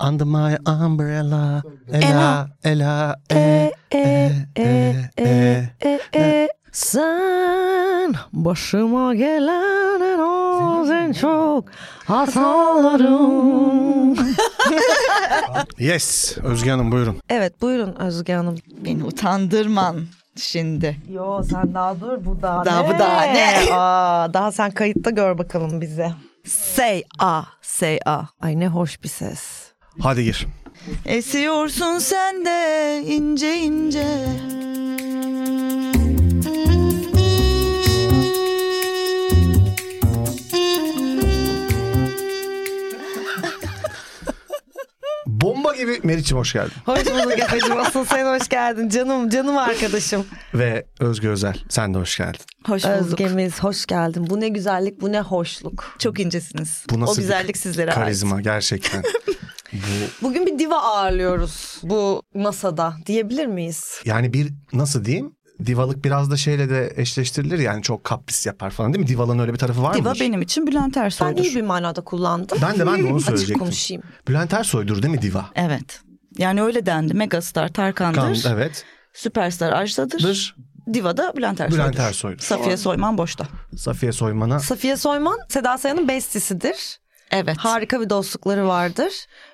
Under my umbrella. Ela, ela, e, e, e, e. E, e, sen başıma gelen en az en çok hatalarım. Yes. Özge Hanım buyurun. evet buyurun Özge Hanım. Beni utandırman şimdi. Yo sen daha dur bu daha, Daha ne? bu daha ne? Aa, daha sen kayıtta gör bakalım bizi. Say a, say a. Ay ne hoş bir ses. Hadi gir. Esiyorsun sen de ince ince. Bomba gibi Meriç'im hoş geldin. Hoş bulduk Efe'cim. Asıl sen hoş geldin. Canım, canım arkadaşım. Ve Özge Özel sen de hoş geldin. Hoş bulduk. Özgemiz hoş geldin. Bu ne güzellik, bu ne hoşluk. Çok incesiniz. Bu nasıl o bir güzellik sizlere ait. Karizma gerçekten. Bu Bugün bir diva ağırlıyoruz bu masada diyebilir miyiz? yani bir nasıl diyeyim? Divalık biraz da şeyle de eşleştirilir yani çok kapris yapar falan değil mi? Divalın öyle bir tarafı var Diva mıdır? benim için Bülent Ben Ersoy'dur. iyi bir manada kullandım. Ben de ben de onu Açık söyleyecektim. konuşayım. Bülent Ersoy'dur değil mi diva? Evet. Yani öyle dendi. Megastar Tarkan'dır. Kan, evet. Süperstar Ajda'dır. Dır. Diva da Bülent Ersoy'dur. Bülent Ersoy'dur. Safiye Soyman boşta. Safiye Soyman'a Safiye Soyman, Seda Sayan'ın bestisidir. Evet. Harika bir dostlukları vardır.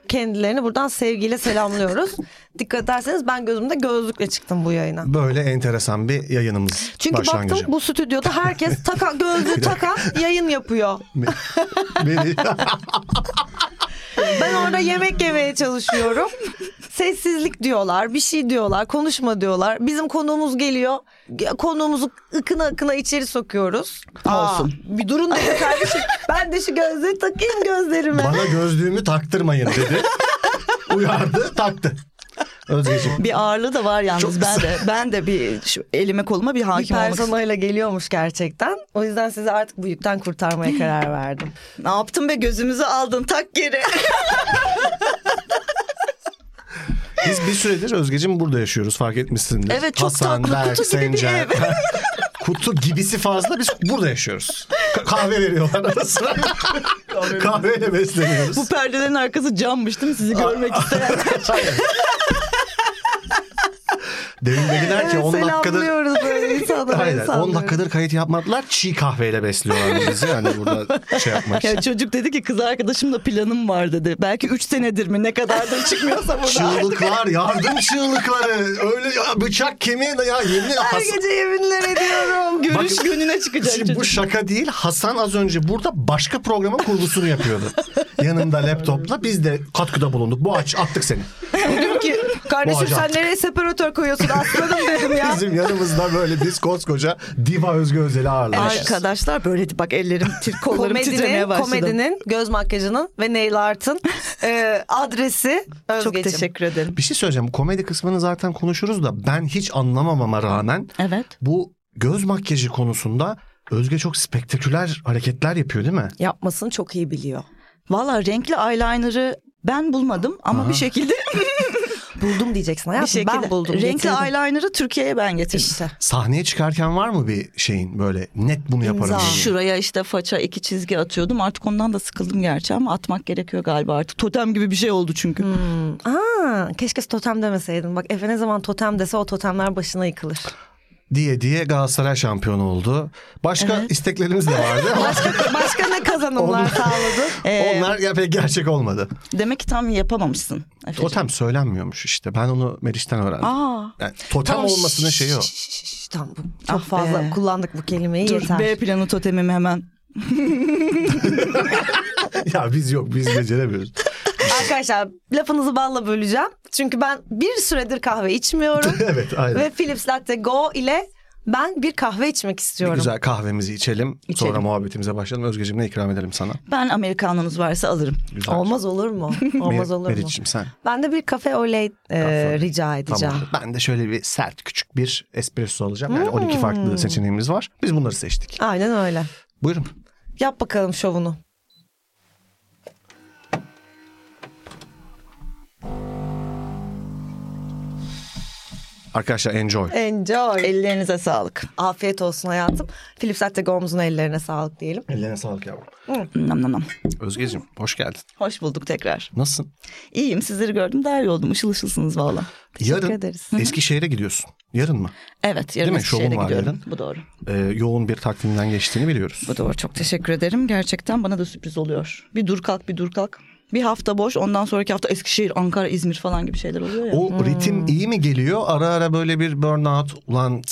Kendilerini buradan sevgiyle selamlıyoruz. Dikkat ederseniz ben gözümde gözlükle çıktım bu yayına. böyle enteresan bir yayınımız Çünkü başlangıcı. baktım bu stüdyoda herkes taka gözlüğü takan yayın yapıyor. Beni- Ben orada yemek yemeye çalışıyorum. Sessizlik diyorlar, bir şey diyorlar, konuşma diyorlar. Bizim konuğumuz geliyor. Konuğumuzu ıkına ıkına içeri sokuyoruz. Olsun. bir durun dedi kardeşim. Ben de şu gözlüğü takayım gözlerime. Bana gözlüğümü taktırmayın dedi. Uyardı taktı. Özgeciğim. Bir ağırlığı da var yalnız Çok ben de ben de bir şu elime koluma bir bir hakim olmak istiyorum. personayla geliyormuş gerçekten. O yüzden sizi artık bu yükten kurtarmaya karar verdim. Ne yaptın be gözümüzü aldın tak geri. Biz bir süredir Özgeciğim burada yaşıyoruz fark etmişsindir. Evet, çok Hasan, tatlı, Berk, kutu gibi bir ev. kutu gibisi fazla biz burada yaşıyoruz. Ka- kahve veriyorlar arada sıra. Kahveyle besleniyoruz. Bu perdelerin arkası cammış değil mi sizi görmek isteyen? Demin dediler ki 10 dakikadır Selamlıyoruz böyle insanları. Aynen 10 sallıyoruz. dakikadır kayıt yapmadılar. Çiğ kahveyle besliyorlar bizi. Yani burada şey yapmak için. Ya çocuk dedi ki kız arkadaşımla planım var dedi. Belki 3 senedir mi ne kadardır çıkmıyorsa burada. Çığlıklar, yardım çığlıkları. Öyle ya, bıçak kemiği ya yemin Her Hasan, gece yeminler ediyorum. Görüş Bakın- gönlüne çıkacak Şimdi bu çocuk. şaka değil. Hasan az önce burada başka programın kurgusunu yapıyordu. Yanında laptopla biz de katkıda bulunduk. Bu aç attık seni. Kardeşim Bu sen nereye separatör koyuyorsun aslanım dedim ya. Bizim yanımızda böyle biz koskoca Diva Özgü Özel'i ağırlamışız. Arkadaşlar böyle bak ellerim kollarım titremeye komedinin, başladı. komedinin, göz makyajının ve nail art'ın e, adresi Çok Özgeciğim. teşekkür ederim. Bir şey söyleyeceğim. Bu komedi kısmını zaten konuşuruz da ben hiç anlamamama rağmen Evet. bu göz makyajı konusunda Özge çok spektaküler hareketler yapıyor değil mi? Yapmasını çok iyi biliyor. Valla renkli eyeliner'ı ben bulmadım ama Aha. bir şekilde Buldum diyeceksin bir hayatım şekilde ben buldum. renkli getirdim. eyeliner'ı Türkiye'ye ben getirdim. İşte. Sahneye çıkarken var mı bir şeyin böyle net bunu yaparım İmza. Şuraya işte faça iki çizgi atıyordum. Artık ondan da sıkıldım gerçi ama atmak gerekiyor galiba artık. Totem gibi bir şey oldu çünkü. Hmm. Aa, keşke totem demeseydin. Bak Efe ne zaman totem dese o totemler başına yıkılır. Diye diye Galatasaray şampiyonu oldu. Başka Evet. isteklerimiz de vardı Başka, başka ne kazanımlar sağladı? Ee, onlar ya pek gerçek olmadı. Demek ki tam yapamamışsın. Efe'cim. Totem söylenmiyormuş işte. Ben onu Meriç'ten öğrendim. Aa. Yani totem Tamam, olmasının şeyi o. Tamam bu çok Ah fazla be. kullandık bu kelimeyi Dur yeter. B planı totemimi hemen. ya biz yok biz beceremiyoruz. Arkadaşlar lafınızı balla böleceğim. Çünkü ben bir süredir kahve içmiyorum. evet aynen. Ve Philips Latte Go ile ben bir kahve içmek Bir istiyorum. güzel kahvemizi içelim. İçelim. Sonra muhabbetimize başlayalım. Özgeciğim ne ikram edelim sana? Ben Amerikanonuz varsa alırım. Güzel. Olmaz olur mu? Olmaz olur mu? Meriç'im sen. Ben de bir kafe oley e, rica edeceğim. Tamam. Ben de şöyle bir sert küçük bir espresso alacağım. Yani 12 Hmm. farklı seçeneğimiz var. Biz bunları seçtik. Aynen öyle. Buyurun. Yap bakalım şovunu. Arkadaşlar enjoy. Enjoy. Ellerinize sağlık. Afiyet olsun hayatım. Philip Settegom'un ellerine sağlık diyelim. Ellerine sağlık yavrum. Nam nam nam. Özgeciğim hoş geldin. Hoş bulduk tekrar. Nasılsın? İyiyim sizleri gördüm daha iyi oldum. Işıl ışılsınız valla. Yarın ederiz. Eskişehir'e gidiyorsun. Yarın mı? Evet yarın Değil mi? Eskişehir'e Şovun var gidiyorum. yarın. Bu doğru. Ee, yoğun bir takvimden geçtiğini biliyoruz. Bu doğru çok teşekkür ederim. Gerçekten bana da sürpriz oluyor. Bir dur kalk bir dur kalk. Bir hafta boş ondan sonraki hafta Eskişehir, Ankara, İzmir falan gibi şeyler oluyor ya. O ritim iyi mi geliyor? Ara ara böyle bir burnout ulan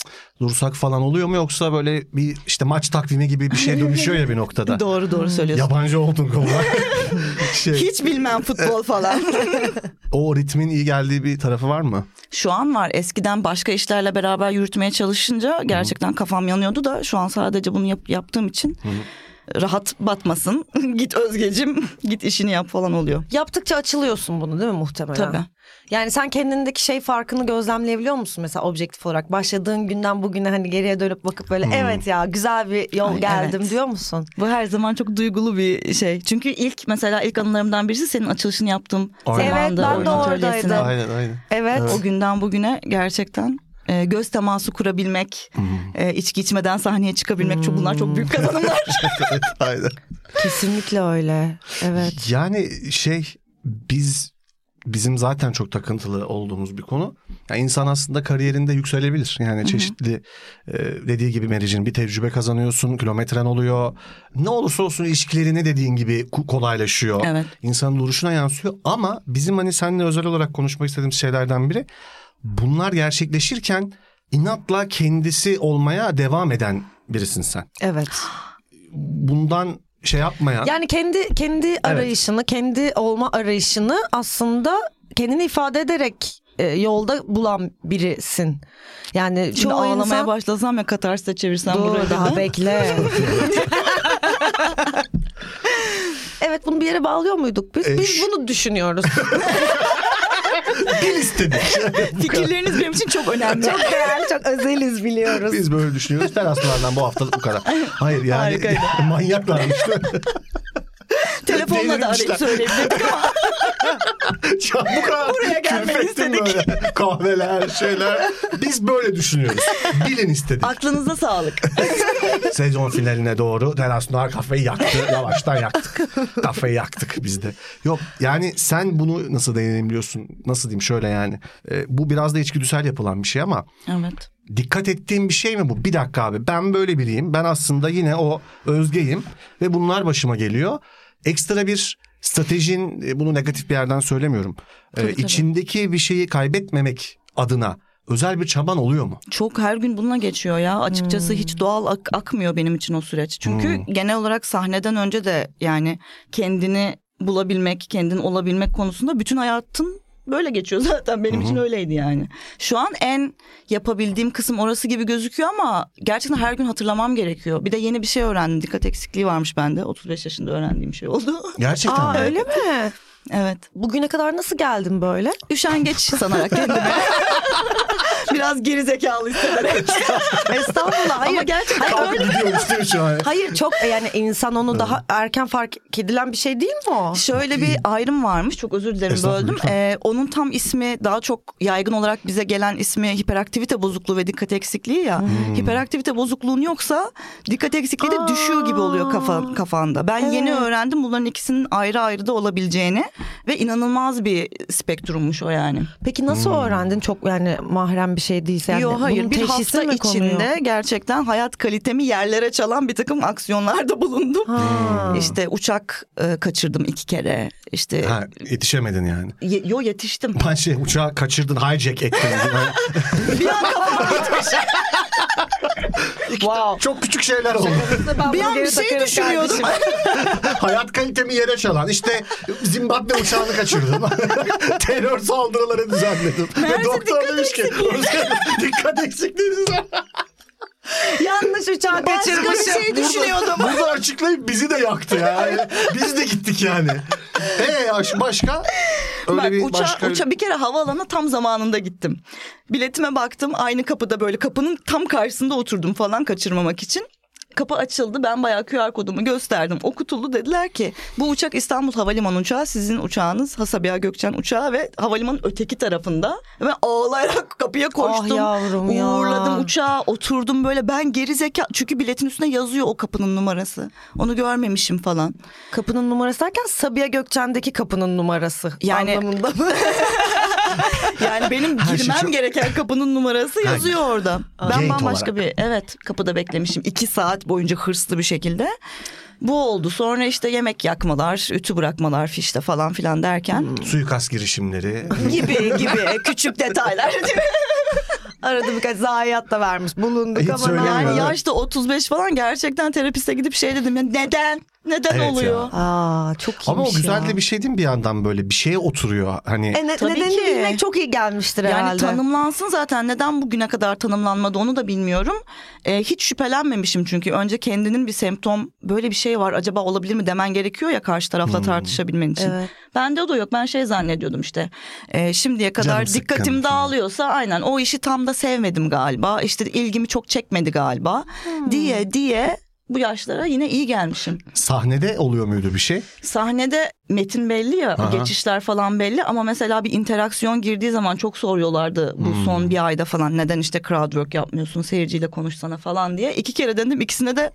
dursak falan oluyor mu yoksa böyle bir işte maç takvimi gibi bir şey dönüşüyor ya bir noktada. Doğru doğru söylüyorsun. Yabancı oldun konuda. şey, Hiç bilmem futbol falan. o ritmin iyi geldiği bir tarafı var mı? şu an var. Eskiden başka işlerle beraber yürütmeye çalışınca gerçekten kafam yanıyordu da şu an sadece bunu yap- yaptığım için rahat batmasın. git Özgecim, git işini yap falan oluyor. Yaptıkça açılıyorsun bunu değil mi muhtemelen? Tabii. Yani sen kendindeki şey farkını gözlemleyebiliyor musun mesela objektif olarak? Başladığın günden bugüne hani geriye dönüp bakıp böyle evet ya güzel bir yol Ay, geldim evet. diyor musun? Bu her zaman çok duygulu bir şey. Çünkü ilk mesela ilk anılarımdan birisi senin açılışını yaptığım Aynen. zamanda. Evet, ben de oradaydım. Aynen aynen. Evet. O günden bugüne gerçekten e, göz teması kurabilmek, e, içki içmeden sahneye çıkabilmek çok bunlar çok büyük kazanımlar. evet aynen. Kesinlikle öyle. Evet. Yani şey biz bizim zaten çok takıntılı olduğumuz bir konu. Yani insan aslında kariyerinde yükselebilir. Yani çeşitli e, dediği gibi Meric'in bir tecrübe kazanıyorsun, kilometren oluyor. Ne olursa olsun ilişkilerini dediğin gibi kolaylaşıyor. Evet. İnsanın duruşuna yansıyor ama bizim hani seninle özel olarak konuşmak istediğimiz şeylerden biri bunlar gerçekleşirken inatla kendisi olmaya devam eden birisin sen. Evet. Bundan şey yapmayan Yani kendi kendi arayışını, kendi olma arayışını aslında kendini ifade ederek e, yolda bulan birisin. Yani Şimdi çoğu ağlamaya insan... başlasam ya katarsa çevirsem Dur burayı daha da. bekle. evet bunu bir yere bağlıyor muyduk biz? E, Biz şu- bunu düşünüyoruz. bil istedik. Fikirleriniz benim için çok önemli. çok değerli, çok özeliz biliyoruz. Biz böyle düşünüyoruz. Teraslardan bu haftalık bu kadar. Hayır yani Harikaydı. manyaklarmış. Telefonla da arayıp söyleyebilirdik ama ya bu kadar Buraya gelmeni istedik. böyle. Kahveler şeyler. Biz böyle düşünüyoruz. Bilin istedik. aklınıza sağlık. Sezon finaline doğru Teraslar kafayı yaktı. Yavaştan yaktık. Kafayı yaktık biz de. Yok yani sen bunu nasıl deneyimliyorsun? Nasıl diyeyim şöyle yani. E, bu biraz da içgüdüsel yapılan bir şey ama Evet. Dikkat ettiğim bir şey mi bu? Bir dakika abi ben böyle biriyim. Ben aslında yine o özgeyim ve bunlar başıma geliyor. Ekstra bir stratejin e, bunu negatif bir yerden söylemiyorum. Ee, Tabii, tabii. içindeki bir şeyi kaybetmemek adına özel bir çaban oluyor mu? Çok her gün bununla geçiyor ya. Açıkçası hiç doğal ak- akmıyor benim için o süreç. Çünkü genel olarak sahneden önce de yani kendini bulabilmek, kendin olabilmek konusunda bütün hayatın böyle geçiyor zaten. Benim için öyleydi yani. Şu an en yapabildiğim kısım orası gibi gözüküyor ama gerçekten her gün hatırlamam gerekiyor. Bir de yeni bir şey öğrendim. Dikkat eksikliği varmış bende. 35 yaşında öğrendiğim şey oldu. Gerçekten Aa mi? öyle mi? Evet. Bugüne kadar nasıl geldin böyle? Üşengeç sanarak kendimi. Biraz geri zekalı hissederek. Estağfurullah. Hayır. Ama gerçekten öyle. mi şu an? Hayır çok yani insan onu daha erken fark edilen bir şey değil mi o? Şöyle bir ayrım varmış. Çok özür dilerim Estağfurullah, böldüm. lütfen. Ee, onun tam ismi daha çok yaygın olarak bize gelen ismi hiperaktivite bozukluğu ve dikkat eksikliği ya. Hmm. Hiperaktivite bozukluğun yoksa dikkat eksikliği de düşüyor gibi oluyor kafa, kafanda. Ben yeni öğrendim bunların ikisinin ayrı ayrı da olabileceğini ve inanılmaz bir spektrummuş o yani. Peki nasıl öğrendin? Çok yani mahrem bir şey değilse. Yani Yok hayır bir hafta mi konuyor? içinde gerçekten hayat kalitemi yerlere çalan bir takım aksiyonlarda bulundum. Ha. İşte uçak e, kaçırdım iki kere. İşte Ha, yetişemedin yani. ye- yo yetiştim. Ben şey uçağı kaçırdın hijack ettin. bir an kafam gitmiş. Wow. Çok küçük şeyler oldu. Bir an bir şey düşünüyordum. Hayat kalitemi yere çalan. İşte Zimbabwe uçağını kaçırdım. Terör saldırıları düzenledim. Ve Meğerse doktor dikkat demiş ki "Özkan, dikkat eksikliğiniz var. Yanlış uçağı Başka kaçırmışım. bir şey düşünüyordum. Burada açıklayıp bizi de yaktı ya. Biz de gittik yani. Ee aş- başka? Öyle Bak bir uça, başka... uça bir kere havaalanına tam zamanında gittim. Biletime baktım aynı kapıda böyle kapının tam karşısında oturdum falan kaçırmamak için. Kapı açıldı. Ben bayağı QR kodumu gösterdim. Okutuldu. Dediler ki bu uçak İstanbul Havalimanı uçağı. Sizin uçağınız Hasabiha Gökçen uçağı ve havalimanın öteki tarafında. Ben ağlayarak kapıya koştum. Ah yavrum ya. Uğurladım uçağa. Oturdum böyle. Ben geri zeka. Çünkü biletin üstüne yazıyor o kapının numarası. Onu görmemişim falan. Kapının numarası derken Sabiha Gökçen'deki kapının numarası Yani- anlamında mı? Yani benim şey girmem çok- gereken kapının numarası yazıyor orada. Ben bambaşka olarak. bir evet kapıda beklemişim. iki saat boyunca hırslı bir şekilde. Bu oldu. Sonra işte yemek yakmalar, ütü bırakmalar fişte falan filan derken Suikast girişimleri. gibi gibi küçük detaylar. Arada birkaç zayiat da vermiş bulunduk Hiç ama yani yaşta 35 falan gerçekten terapiste gidip şey dedim ya neden? Neden Evet oluyor? ya. Aa çok iyiymiş Ama o güzel ya. de bir şey değil mi bir yandan böyle bir şeye oturuyor. Hani E, ne, Tabii nedenini ki. bilmek çok iyi gelmiştir Yani herhalde. tanımlansın zaten neden bugüne kadar tanımlanmadı onu da bilmiyorum. Ee, hiç şüphelenmemişim çünkü önce kendinin bir semptom böyle bir şey var acaba olabilir mi demen gerekiyor ya karşı tarafla tartışabilmen için. Evet. Bende o da yok ben şey zannediyordum işte e, şimdiye kadar sıkkın dikkatim falan. dağılıyorsa aynen o işi tam da sevmedim galiba işte ilgimi çok çekmedi galiba diye diye bu yaşlara yine iyi gelmişim. sahnede oluyor muydu bir şey? Sahnede metin belli ya Aha. geçişler falan belli ama mesela bir interaksiyon girdiği zaman çok soruyorlardı bu Hmm. son bir ayda falan neden işte crowd work yapmıyorsun seyirciyle konuşsana falan diye. iki kere denedim ikisine de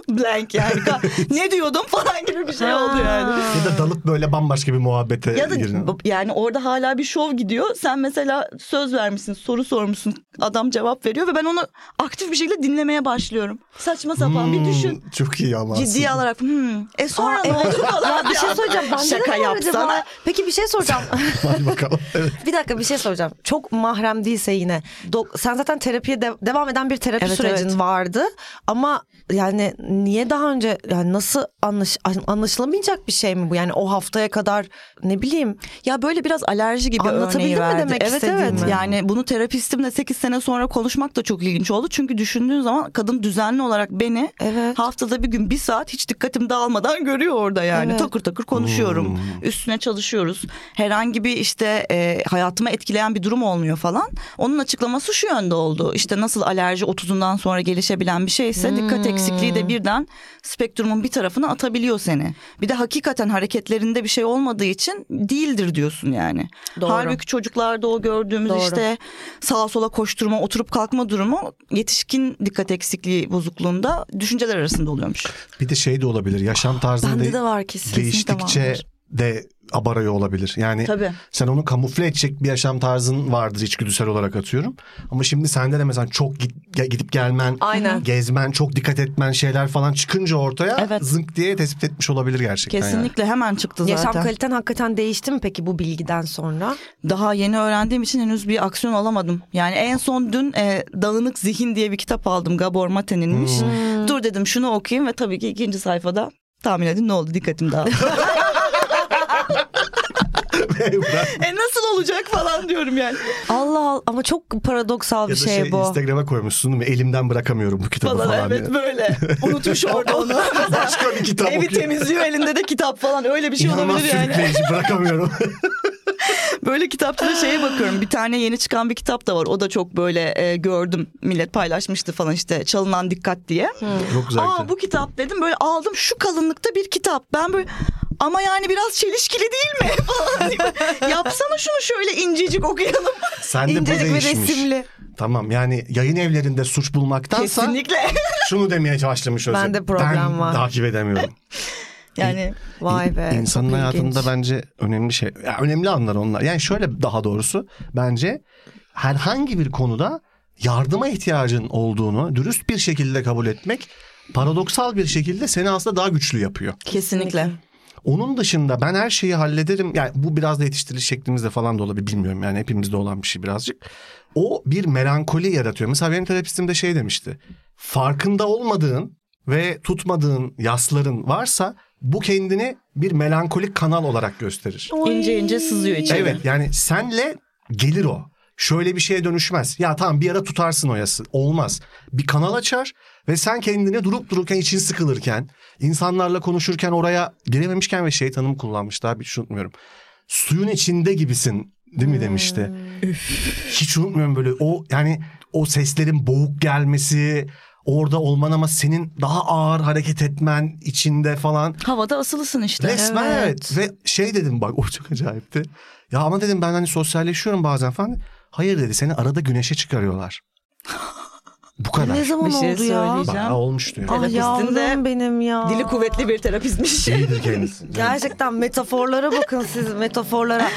blank yani ne diyordum falan gibi bir şey oldu yani. Ya da dalıp böyle bambaşka bir muhabbete Ya da girin. yani orada hala bir şov gidiyor. Sen mesela söz vermişsin, soru sormuşsun. Adam cevap veriyor ve ben onu aktif bir şekilde dinlemeye başlıyorum. Saçma sapan bir Hmm, düşün. Çok iyi ama Ciddi aslında. alarak hmm, e sonra Aa, ne evet. oldu falan. Ya bir şey söyleyeceğim. Bende Şaka de var acaba. yapsana. Peki bir şey soracağım. Hadi bakalım. Evet. bir dakika bir şey soracağım. Çok mahrem değilse yine. Dok- sen zaten terapiye de- devam eden bir terapi Evet, sürecin evet. vardı. Ama yani niye daha önce yani nasıl anlaş, anlaşılamayacak bir şey mi bu? Yani o haftaya kadar ne bileyim. Ya böyle biraz alerji gibi Anlatabildim mi demek evet istediğimi? evet yani bunu terapistimle 8 sene sonra konuşmak da çok ilginç oldu. Çünkü düşündüğün zaman kadın düzenli olarak beni Evet. haftada bir gün bir saat hiç dikkatim dağılmadan görüyor orada yani. Evet. Takır takır konuşuyorum. Hmm. Üstüne çalışıyoruz. Herhangi bir işte e, hayatıma etkileyen bir durum olmuyor falan. Onun açıklaması şu yönde oldu. İşte nasıl alerji 30'undan sonra gelişebilen bir şeyse dikkat eksikliği de birden spektrumun bir tarafına atabiliyor seni. Bir de hakikaten hareketlerinde bir şey olmadığı için değildir diyorsun yani. Doğru. Halbuki çocuklarda o gördüğümüz Doğru. işte sağa sola koşturma, oturup kalkma durumu yetişkin dikkat eksikliği bozukluğunda düşünceler arasında oluyormuş. Bir de şey de olabilir. Yaşam tarzında de var kesin. değiştikçe vardır. De abarıyor olabilir. Yani Tabii. sen onu kamufle edecek bir yaşam tarzın vardır içgüdüsel olarak atıyorum. Ama şimdi sende de mesela çok git, gidip gelmen, Aynen. gezmen, çok dikkat etmen şeyler falan çıkınca ortaya Evet. zınk diye tespit etmiş olabilir gerçekten. yani. Kesinlikle hemen çıktı zaten. Yaşam kaliten hakikaten değişti mi peki bu bilgiden sonra? Daha yeni öğrendiğim için henüz bir aksiyon alamadım. Yani en son dün e, Dağınık Zihin diye bir kitap aldım. Gabor Mate'ninmiş. Dur dedim şunu okuyayım ve tabii ki ikinci sayfada tahmin edin ne oldu dikkatim dağıldı. e nasıl olacak falan diyorum yani. Allah Allah ama çok paradoksal ya bir da şey, şey, bu. Instagram'a koymuşsun değil mi? Elimden bırakamıyorum bu kitabı Falan, falan. evet diye. böyle. Unutmuş orada onu. Başka bir kitap Evi okuyor. temizliyor elinde de kitap falan öyle bir şey İnanılmaz olabilir yani. sürükleyici bırakamıyorum. Böyle kitapçıda şeye bakıyorum. Bir tane yeni çıkan bir kitap da var. O da çok böyle e, gördüm. Millet paylaşmıştı falan işte çalınan dikkat diye. Çok güzel. Aa bu kitap dedim böyle aldım şu kalınlıkta bir kitap. Ben böyle ama yani biraz çelişkili değil mi? Yapsana şunu şöyle incecik okuyalım. Sen de bu İncecik ve değişmiş. resimli. Tamam yani yayın evlerinde suç bulmaktansa Kesinlikle. şunu demeye başlamış Özlem. Bende problem ben var. takip edemiyorum. Yani Vay be. İnsanın hayatında ilginç. bence önemli şey, ya önemli anlar onlar. Yani şöyle daha doğrusu bence herhangi bir konuda yardıma ihtiyacın olduğunu dürüst bir şekilde kabul etmek paradoksal bir şekilde seni aslında daha güçlü yapıyor. kesinlikle. Onun dışında ben her şeyi hallederim. Yani bu biraz da yetiştiriliş şeklimizde falan da olabilir bilmiyorum. Yani hepimizde olan bir şey birazcık. O bir melankoli yaratıyor. Mesela benim terapistim de şey demişti. Farkında olmadığın ve tutmadığın yasların varsa bu kendini bir melankolik kanal olarak gösterir. İnce ince sızıyor içeri. Evet yani senle gelir o. Şöyle bir şeye dönüşmez. Ya tamam bir ara tutarsın o yası. Olmaz. Bir kanal açar ve sen kendini durup dururken için sıkılırken, insanlarla konuşurken oraya girememişken ve şey tanımı kullanmış daha hiç unutmuyorum. Suyun içinde gibisin değil mi demişti. Hiç unutmuyorum böyle o yani o seslerin boğuk gelmesi, orada olman ama senin daha ağır hareket etmen içinde falan. Havada asılısın işte. Resmen Evet. evet. Ve şey dedim bak o çok acayipti. Ya ama dedim ben hani sosyalleşiyorum bazen falan. Hayır dedi seni arada güneşe çıkarıyorlar. Bu kadar. Ne zaman Bir şey oldu ya? Bayağı olmuştu yani. Ah Terapistin de yavrum benim ya. Dili kuvvetli bir terapistmiş. İyidir kendisi. Gerçekten metaforlara bakın siz metaforlara.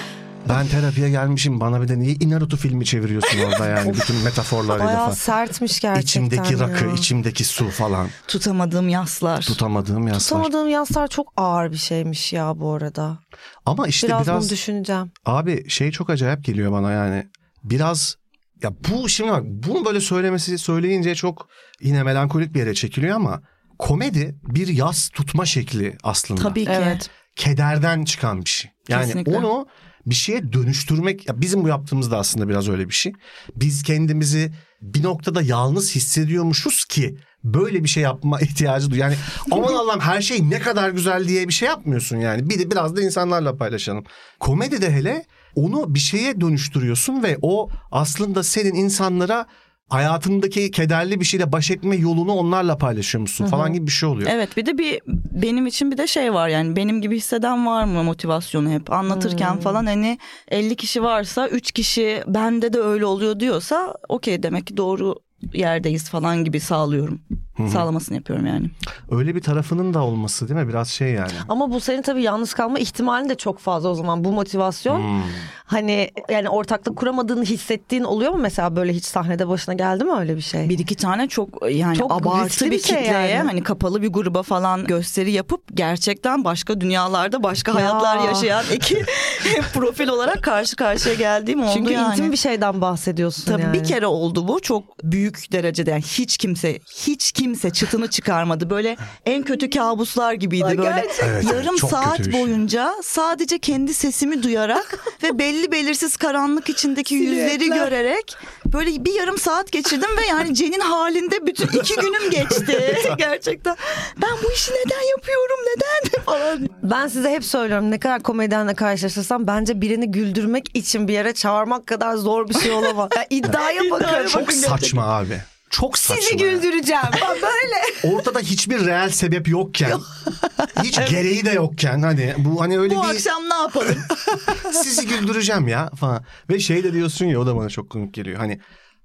Ben terapiye gelmişim bana bir de niye Inaruto filmi çeviriyorsun orada yani bütün metaforlarıyla Bayağı falan. sertmiş gerçekten İçimdeki rakı, ya. içimdeki su falan. Tutamadığım yaslar. Tutamadığım yaslar. Tutamadığım yaslar çok ağır bir şeymiş ya bu arada. Ama işte Biraz, biraz, bunu düşüneceğim. abi şey çok acayip geliyor bana yani. Biraz ya bu şimdi bak bunu böyle söylemesi söyleyince çok yine melankolik bir yere çekiliyor ama komedi bir yas tutma şekli aslında. Tabii ki. Evet. Kederden çıkan bir şey. Yani Kesinlikle. onu bir şeye dönüştürmek ya bizim bu yaptığımız da aslında biraz öyle bir şey. Biz kendimizi bir noktada yalnız hissediyormuşuz ki böyle bir şey yapma ihtiyacı duyuyor. Yani aman Allah'ım her şey ne kadar güzel diye bir şey yapmıyorsun yani. Bir de biraz da insanlarla paylaşalım. Komedide hele onu bir şeye dönüştürüyorsun ve o aslında senin insanlara hayatındaki kederli bir şeyle baş etme yolunu onlarla paylaşıyormuşsun falan gibi bir şey oluyor. Evet bir de bir benim için bir de şey var yani benim gibi hisseden var mı motivasyonu hep anlatırken Hmm. falan hani 50 kişi varsa 3 kişi bende de öyle oluyor diyorsa okey demek ki doğru yerdeyiz falan gibi sağlıyorum. Sağlamasını yapıyorum yani. Öyle bir tarafının da olması değil mi? Biraz şey yani. Ama bu senin tabii yalnız kalma ihtimalin de çok fazla o zaman bu motivasyon. Hmm. Hani yani ortaklık kuramadığını hissettiğin oluyor mu mesela böyle hiç sahnede başına geldi mi öyle bir şey? Bir iki tane çok yani Çok abartı bir, bir şey kitleye yani. hani kapalı bir gruba falan gösteri yapıp gerçekten başka dünyalarda başka Ya. hayatlar yaşayan iki profil olarak karşı karşıya geldiğim oldu Çünkü yani. intim bir şeyden bahsediyorsun Tabii yani. bir kere oldu bu çok büyük derecede yani hiç kimse hiç kimse çıtını çıkarmadı böyle en kötü kabuslar gibiydi Ay, böyle. Evet, evet, yarım çok saat şey. boyunca sadece kendi sesimi duyarak ve belli belirsiz karanlık içindeki yüzleri görerek böyle bir yarım saat geçirdim ve yani Cen'in halinde bütün iki günüm geçti gerçekten ben bu işi neden yapıyorum neden falan Ben size hep söylüyorum ne kadar komedyenle karşılaşırsam bence birini güldürmek için bir yere çağırmak kadar zor bir şey olamaz. Ya iddiaya bakın. Çok saçma abi. Çok saçma. Sizi güldüreceğim. Böyle. Ortada hiçbir reel sebep yokken, hiç gereği de yokken hani bu hani öyle bu bir akşam ne yapalım sizi güldüreceğim ya falan. Ve şey de diyorsun ya o da bana çok komik geliyor. Hani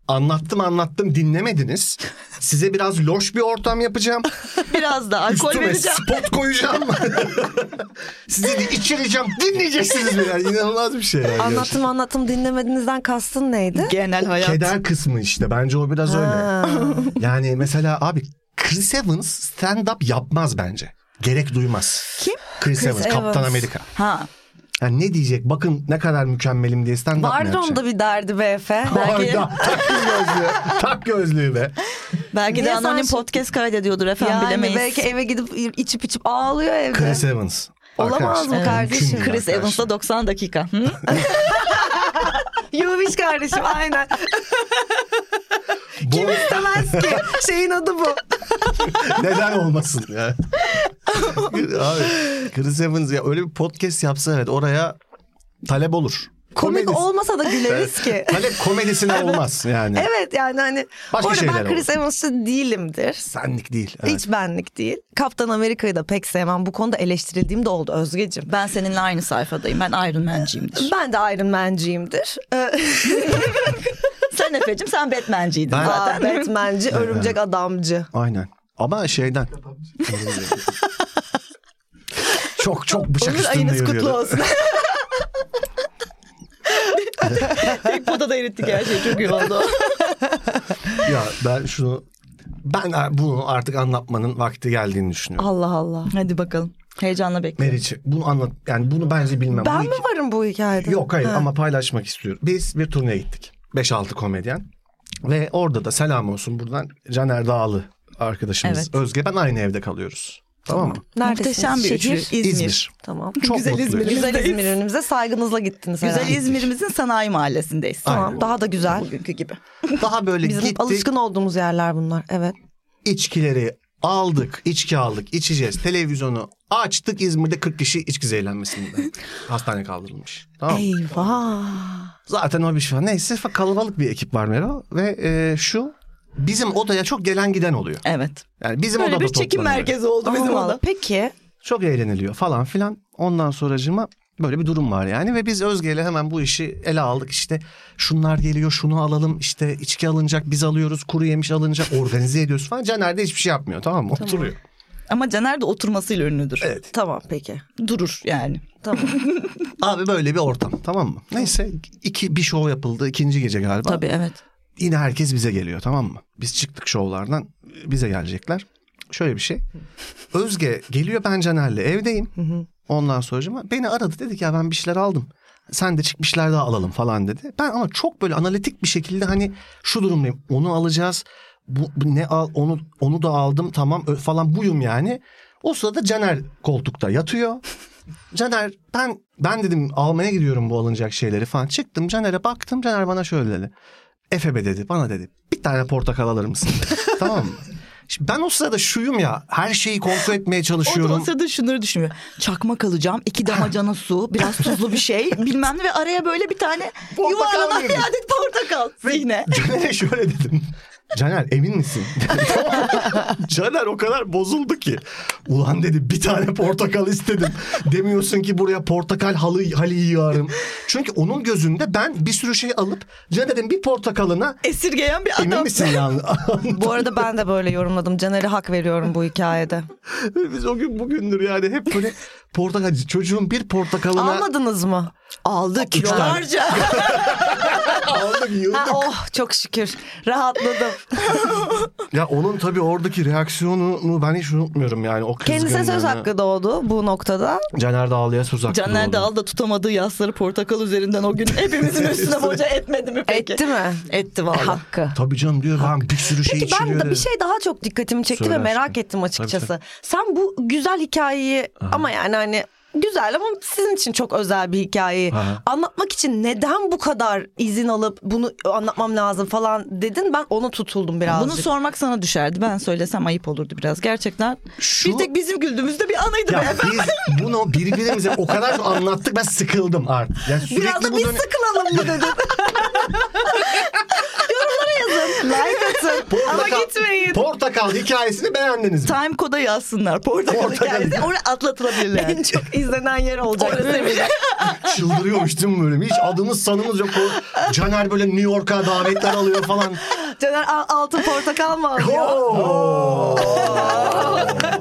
anlattım anlattım dinlemediniz. Size biraz loş bir ortam yapacağım. biraz da alkol Üstüme vereceğim spot koyacağım. Sizi de içireceğim. Dinleyeceksiniz beni. Yani inanılmaz bir şey. Yani Anlattım anlattım dinlemedinizden kastın neydi? genel hayat Keder kısmı işte. Bence o biraz öyle. Ha. Yani mesela abi Chris Evans stand-up yapmaz bence. Gerek duymaz. Kim? Chris, Chris Evans, Kaptan Evans. Amerika. ha Yani ne diyecek? Bakın ne kadar mükemmelim diye stand-up mı Vardı onda bir derdi be Efe. Belki- Hayda, tak gözlüğü. tak gözlüğü be. Belki Niye de sen anonim şimdi- podcast kaydediyordur efendim Yani bilemeyiz. belki eve gidip içip içip ağlıyor evde. Chris Evans. Olamaz Arkadaşlar, mı kardeşim? Chris. Evans'la 90 dakika. Hı? Yuviş kardeşim aynen. Bu- Kim istemez ki? Şeyin adı bu. Neden olmasın ya? Abi Chris Evans ya öyle bir podcast yapsa evet oraya talep olur. Komik Komedisi- olmasa da güleriz ki. Talep komedisine olmaz yani. Evet yani hani Başka şeyler ben Chris. Evans'ı değilimdir. Senlik değil. evet. Hiç benlik değil. Kaptan Amerika'yı da pek sevmem. Bu konuda eleştirildiğim de oldu Özgeciğim. Ben seninle aynı sayfadayım. Ben Iron Man'ciyimdir. Ben de Iron Man'ciyimdir. Ee, sen Efe'cim sen Batman'ciydin Ben- zaten. Aa, Batman'ci, örümcek adamcı. Aynen. Ama şeyden. çok çok bıçak Onur üstünde ayınız kutlu olsun. Tek podada erittik her şeyi çok iyi oldu. Ya ben şunu ben bunu artık anlatmanın vakti geldiğini düşünüyorum. Allah Allah. Hadi bakalım. Heyecanla bekliyorum. Meriç bunu anlat yani bunu bence bilmem. Ben Bu mi iki- varım bu hikayede? Yok hayır Ha. ama paylaşmak istiyorum. Biz bir turneye gittik. 5-6 komedyen. Ve orada da selam olsun buradan Caner Dağlı arkadaşımız Evet. Özge ben aynı evde kalıyoruz. Tamam mı? Neredesiniz? Muhteşem bir Şehir? İzmir. İzmir. Tamam. Çok Güzel. İzmir'imiz. Güzel. İzmir'imize saygınızla gittiniz Güzel herhalde. İzmir'imizin sanayi mahallesindeyiz. Tamam Aynen. daha da güzel. Bugünkü gibi. Daha böyle Bizim gittik. alışkın olduğumuz yerler bunlar. Evet. içkileri aldık, içki aldık, içeceğiz. Televizyonu açtık İzmir'de 40 kişi içki zehirlenmesinde. Hastane kaldırılmış. Tamam. Eyvah. Zaten o bir şey var. Neyse kalabalık bir ekip var Mero. Ve e, şu bizim odaya çok gelen giden oluyor. Evet. Yani bizim Böyle odada bir çekim toplanıyor. merkezi oldu bizim Allah oda. Peki Çok eğleniliyor falan filan. Ondan sonracıma böyle bir durum var yani ve biz Özge ile hemen bu işi ele aldık. İşte şunlar geliyor şunu alalım işte içki alınacak biz alıyoruz kuru yemiş alınacak organize ediyoruz falan. Caner de hiçbir şey yapmıyor tamam mı? Oturuyor. Ama Caner de oturmasıyla ünlüdür. Evet. tamam peki. Durur yani. Tamam. Abi böyle bir ortam tamam mı? Neyse iki bir show yapıldı ikinci gece galiba. Tabii evet. Yine herkes bize geliyor tamam mı? Biz çıktık şovlardan bize gelecekler. Şöyle bir şey. Özge geliyor ben Caner'le evdeyim. Ondan sonra beni aradı dedi ki ya ben bir şeyler aldım. Sen de çık bir şeyler daha alalım falan dedi. Ben ama çok böyle analitik bir şekilde hani şu durumdayım. Onu alacağız. Bu, bu ne al onu onu da aldım tamam falan buyum yani. O sırada Caner koltukta yatıyor. Caner ben ben dedim almaya gidiyorum bu alınacak şeyleri falan. Çıktım Caner'e baktım. Caner bana şöyle dedi. Efe be dedi bana dedi. Bir tane portakal alır mısın tamam mı? Şimdi ben o sırada şuyum ya her şeyi kontrol etmeye O da çalışıyorum. o sırada şunları düşünüyor. Çakmak alacağım, iki damacana su, biraz tuzlu bir şey bilmem ne ve araya böyle bir tane Portakal yuvarlanan bir adet portakal. Zihne. Caner'e şöyle dedim. Caner emin misin? Caner o kadar bozuldu ki. Ulan dedi bir tane portakal istedim. Demiyorsun ki buraya portakal halı halı yığarım. Çünkü onun gözünde ben bir sürü şey alıp Caner'in bir portakalına Esirgeyen bir adam. emin misin yani? Bu arada ben de böyle yorumladım. Caner'e hak veriyorum bu hikayede. Biz o gün bugündür yani hep böyle portakal çocuğun bir portakalına Almadınız mı? Aldı kilolarca. aldık yıldık. Ha, oh çok şükür. Rahatladım. Ya onun tabii oradaki reaksiyonunu ben hiç unutmuyorum yani o Kendisine söz kızgınlığını. hakkı doğdu bu noktada. Caner de ağlaya söz hakkı Caner doğdu. de aldı tutamadığı yasları portakal üzerinden o gün hepimizin üstüne boca etmedi mi peki? Etti mi? Etti valla. Hakkı. Tabii canım diyor ben bir sürü şey Peki ben de bir şey daha çok dikkatimi çekti Söyle ve merak aşkım. ettim açıkçası. Tabii, Sen bu güzel hikayeyi ama yani hani güzel ama sizin için çok özel bir hikayeyi Aha. anlatmak için neden bu kadar izin alıp bunu anlatmam lazım falan dedin ben ona tutuldum birazcık. Bunu sormak sana düşerdi. Ben söylesem ayıp olurdu biraz. Gerçekten Şu- bir tek bizim güldüğümüzde bir anıydı Ya be. biz bunu birbirimize o kadar anlattık ben sıkıldım artık. Yani sürekli Biraz da bu biz dönem- sıkılalım mı dedin? Yazın. Like atın. Ama Portakal- gitmeyin. Portakal hikayesini beğendiniz mi? Time koda yazsınlar. Portakal, Portakal hikayesi. Oraya atlatılabilirler. En çok izlenen yer olacak. Çıldırıyormuş değil mi böyle? Hiç adımız sanımız yok. O Caner böyle New York'a davetler alıyor falan. Caner al- altın portakal mı alıyor? Oo.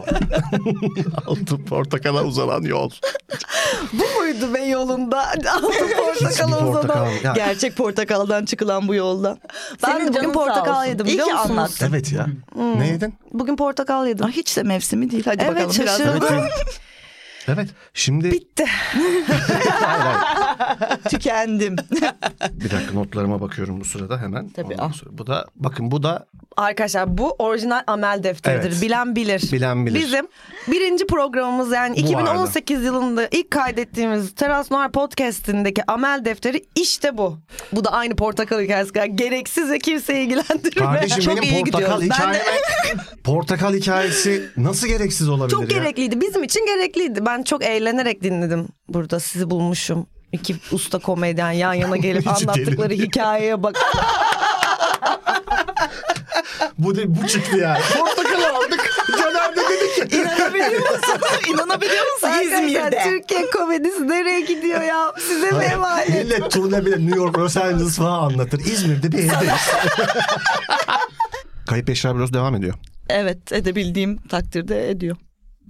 Altın portakala uzanan yol. Bu muydu be yolunda? Altın portakal Hiçbir portakal. uzanan. Ya, Gerçek portakaldan çıkılan bu yolda. Ben Senin de bugün portakal yedim, İyi ki anlattın. evet ya. Ne yedin? Bugün portakal yedim. Ah, hiç de mevsimi değil. Hadi Evet, bakalım biraz. şaşırdım. Evet. Şimdi Bitti. Hayır, hayır. Tükendim. bir dakika notlarıma bakıyorum bu sırada hemen. Tabii, Ondan sonra- Bu da bakın bu da Arkadaşlar bu orijinal amel defteridir. Evet. Bilen bilir. Bilen bilir. Bizim birinci programımız yani Bu 2018 yılında ilk kaydettiğimiz Teras Noir podcastindeki amel defteri işte bu. Bu da aynı portakal hikayesi. Gereksiz ve kimseyi ilgilendirmiyor. Kardeşim Çok benim iyi portakal gidiyoruz. Ben de- portakal hikayesi nasıl gereksiz olabilir Çok ya? gerekliydi. Bizim için gerekliydi. Ben çok eğlenerek dinledim burada. Sizi bulmuşum. İki usta komedyen yan yana gelip anlattıkları hikayeye bak. Bu de, bu çıktı yani. Portakal aldık. Caner de dedi ki. İnanabiliyor musun? İnanabiliyor musun? Arkadaşlar İzmir'de. Türkiye komedisi nereye gidiyor ya? Size mi emanet? Millet turne bile New York, Los Angeles falan anlatır. İzmir'de bir evdeyiz. Kayıp eşya bürosu devam ediyor. Evet edebildiğim takdirde ediyor.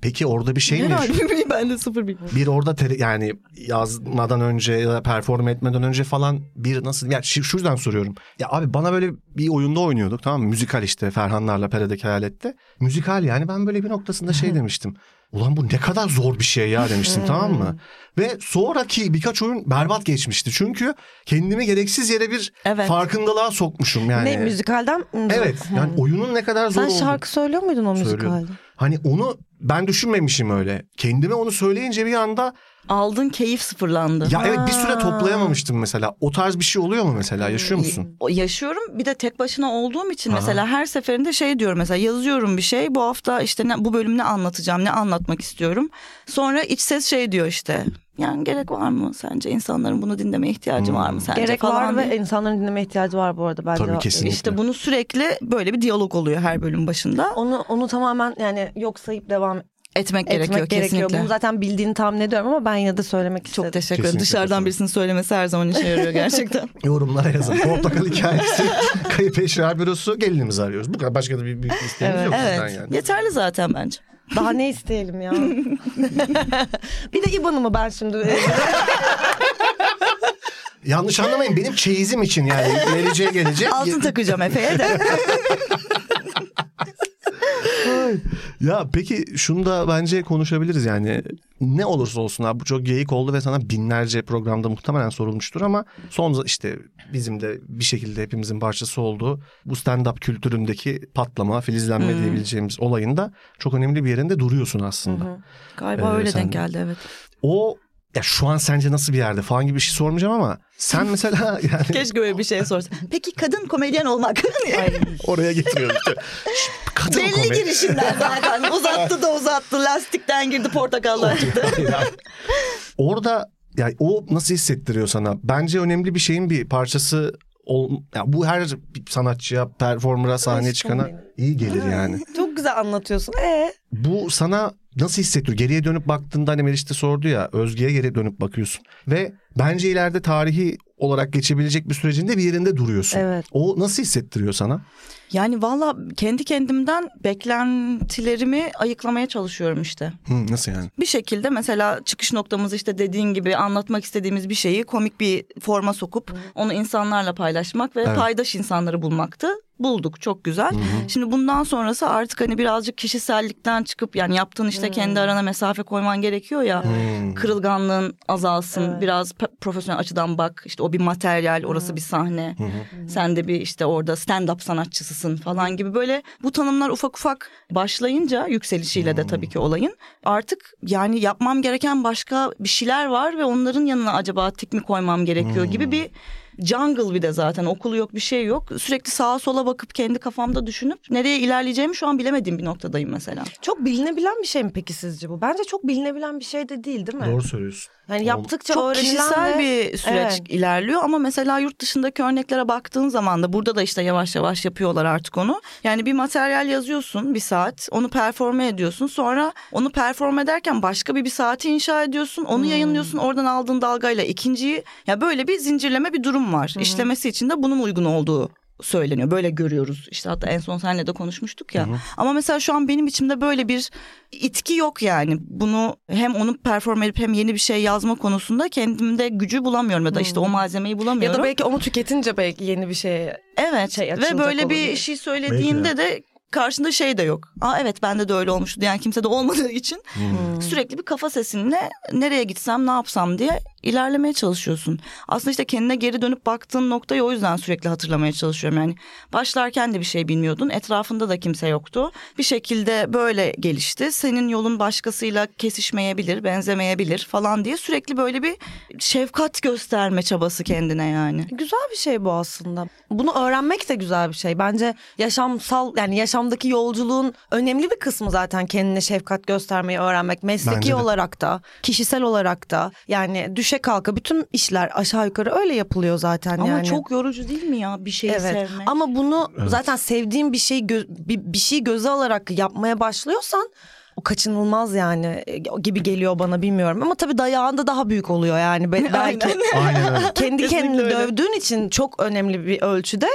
Peki orada bir şey mi? Ben de sıfır bilmiyorum. Bir orada tele- yani yazmadan önce ya da perform etmeden önce falan bir nasıl ya şu şu yüzden soruyorum. Ya abi bana böyle bir oyunda oynuyorduk tamam mı? Müzikal işte Ferhanlarla Pere'deki hayalette. Müzikal yani ben böyle bir noktasında şey demiştim. Ulan bu ne kadar zor bir şey ya demiştim tamam mı? Ve sonraki birkaç oyun berbat geçmişti. Çünkü kendimi gereksiz yere bir Evet. farkındalığa sokmuşum yani. Ne müzikalden? Evet yani oyunun ne kadar zor Sen olduğunu- şarkı söylüyor muydun o Söylüyorum. müzikalde? Hani onu ben düşünmemişim öyle. Kendime onu söyleyince bir anda Aldığın keyif sıfırlandı. ya evet bir süre toplayamamıştım mesela. O tarz bir şey oluyor mu mesela? Yaşıyor musun? Yaşıyorum bir de tek başına olduğum için Aha. mesela her seferinde şey diyorum mesela yazıyorum bir şey bu hafta işte ne, bu bölüm ne anlatacağım ne anlatmak istiyorum. Sonra iç ses şey diyor işte yani gerek var mı sence? İnsanların bunu dinlemeye ihtiyacı var mı sence Gerek falan var diye. ve insanların dinleme ihtiyacı var bu arada bence. Tabii, kesinlikle. İşte bunu sürekli böyle bir diyalog oluyor her bölüm başında. Onu onu tamamen yani yok sayıp devam Etmek, etmek gerekiyor, gerekiyor. kesinlikle. Bunu zaten bildiğini tahmin ediyorum ama ben yine de söylemek istedim. Çok teşekkür ederim. Kesinlikle Dışarıdan katılıyorum. birisinin söylemesi her zaman işe yarıyor gerçekten. Yorumlara yazın. Portakal hikayesi, kayıp eşya bürosu, gelinimizi arıyoruz. Bu kadar başka da bir büyük bir isteğimiz Evet. yok evet. yani. Yeterli zaten bence. Daha ne isteyelim ya? bir de İban'ımı ben şimdi Yanlış anlamayın benim çeyizim için yani geleceğe gelecek. Altın takacağım Efe'ye de. Ya peki şunu da bence konuşabiliriz yani ne olursa olsun abi bu çok geyik oldu ve sana binlerce programda muhtemelen sorulmuştur ama son işte bizim de bir şekilde hepimizin parçası olduğu bu stand-up kültüründeki patlama, filizlenme diyebileceğimiz olayında çok önemli bir yerinde duruyorsun aslında. Galiba Ee, öyle sen- denk geldi evet. O ya şu an sence nasıl bir yerde falan gibi bir şey sormayacağım ama sen mesela yani Keşke öyle bir şey sorsa. Peki kadın komedyen olmak oraya getiriyorum işte. Kadın Belli komedi- girişinden zaten. Uzattı da uzattı. Lastikten girdi portakallar çıktı. Yani Orada yani o nasıl hissettiriyor sana? Bence önemli bir şeyin bir parçası ol, ya bu her sanatçıya, performera, sahneye çıkana iyi gelir yani. çok güzel anlatıyorsun. E Bu sana nasıl hissettiriyor? Geriye dönüp baktığında hani Meriç de sordu ya Özge'ye geri dönüp bakıyorsun. Ve bence ileride tarihi olarak geçebilecek bir sürecinde bir yerinde duruyorsun. Evet. O nasıl hissettiriyor sana? Yani valla kendi kendimden beklentilerimi ayıklamaya çalışıyorum işte. Hı, nasıl yani? Bir şekilde mesela çıkış noktamız işte dediğin gibi anlatmak istediğimiz bir şeyi komik bir forma sokup onu insanlarla paylaşmak ve Evet. paydaş insanları bulmaktı. Bulduk çok güzel. Şimdi bundan sonrası artık hani birazcık kişisellikten çıkıp yani yaptığın işte kendi arana mesafe koyman gerekiyor ya. Hmm. Kırılganlığın azalsın. Biraz pe- profesyonel açıdan bak. İşte o bir materyal, orası bir sahne. Sen de bir işte orada stand-up sanatçısısın falan gibi böyle bu tanımlar ufak ufak başlayınca yükselişiyle de tabii ki olayın. Artık yani yapmam gereken başka bir şeyler var ve onların yanına acaba tik mi koymam gerekiyor gibi bir jungle bir de zaten okulu yok bir şey yok. Sürekli sağa sola bakıp kendi kafamda düşünüp nereye ilerleyeceğimi şu an bilemediğim bir noktadayım mesela. çok bilinebilen bir şey mi peki sizce bu? Bence çok bilinebilen bir şey de değil değil mi? Doğru söylüyorsun. Yani yaptıkça çok öğrenilen kişisel ve- bir süreç Evet. ilerliyor ama mesela yurt dışındaki örneklere baktığın zaman da burada da işte yavaş yavaş yapıyorlar artık onu. Yani bir materyal yazıyorsun bir saat onu performe ediyorsun sonra onu perform ederken başka bir bir saati inşa ediyorsun onu yayınlıyorsun oradan aldığın dalgayla ikinciyi ya böyle bir zincirleme bir durum var. İşlemesi için de bunun uygun olduğu söyleniyor. Böyle görüyoruz. İşte hatta en son seninle de konuşmuştuk ya. Ama mesela şu an benim içimde böyle bir itki yok yani. Bunu hem onu perform edip hem yeni bir şey yazma konusunda kendimde gücü bulamıyorum ya da işte o malzemeyi Ya bulamıyorum. da belki onu tüketince belki yeni bir şey evet şey ve böyle bir olabilir. şey söylediğinde de karşında şey de yok. Aa evet bende de öyle olmuştu diyen kimse de olmadığı için sürekli bir kafa sesinle nereye gitsem ne yapsam diye ilerlemeye çalışıyorsun. Aslında işte kendine geri dönüp baktığın noktayı o yüzden sürekli hatırlamaya çalışıyorum. Yani başlarken de bir şey bilmiyordun. Etrafında da kimse yoktu. Bir şekilde böyle gelişti. Senin yolun başkasıyla kesişmeyebilir, benzemeyebilir falan diye sürekli böyle bir şefkat gösterme çabası kendine yani. Güzel bir şey bu aslında. Bunu öğrenmek de güzel bir şey. Bence yaşamsal yani yaşamdaki yolculuğun önemli bir kısmı zaten kendine şefkat göstermeyi öğrenmek. Mesleki olarak da, kişisel olarak da. Yani düşe kalka bütün işler aşağı yukarı öyle yapılıyor zaten Ama yani. çok yorucu değil mi ya bir şeyi Evet. sevmek? Ama bunu zaten sevdiğin bir şey gö- bir, bir şey göze alarak yapmaya başlıyorsan o kaçınılmaz yani e, gibi geliyor bana bilmiyorum. Ama tabii dayağında daha büyük oluyor yani Be- belki. Aynen. Kendi kendini dövdüğün için çok önemli bir ölçüde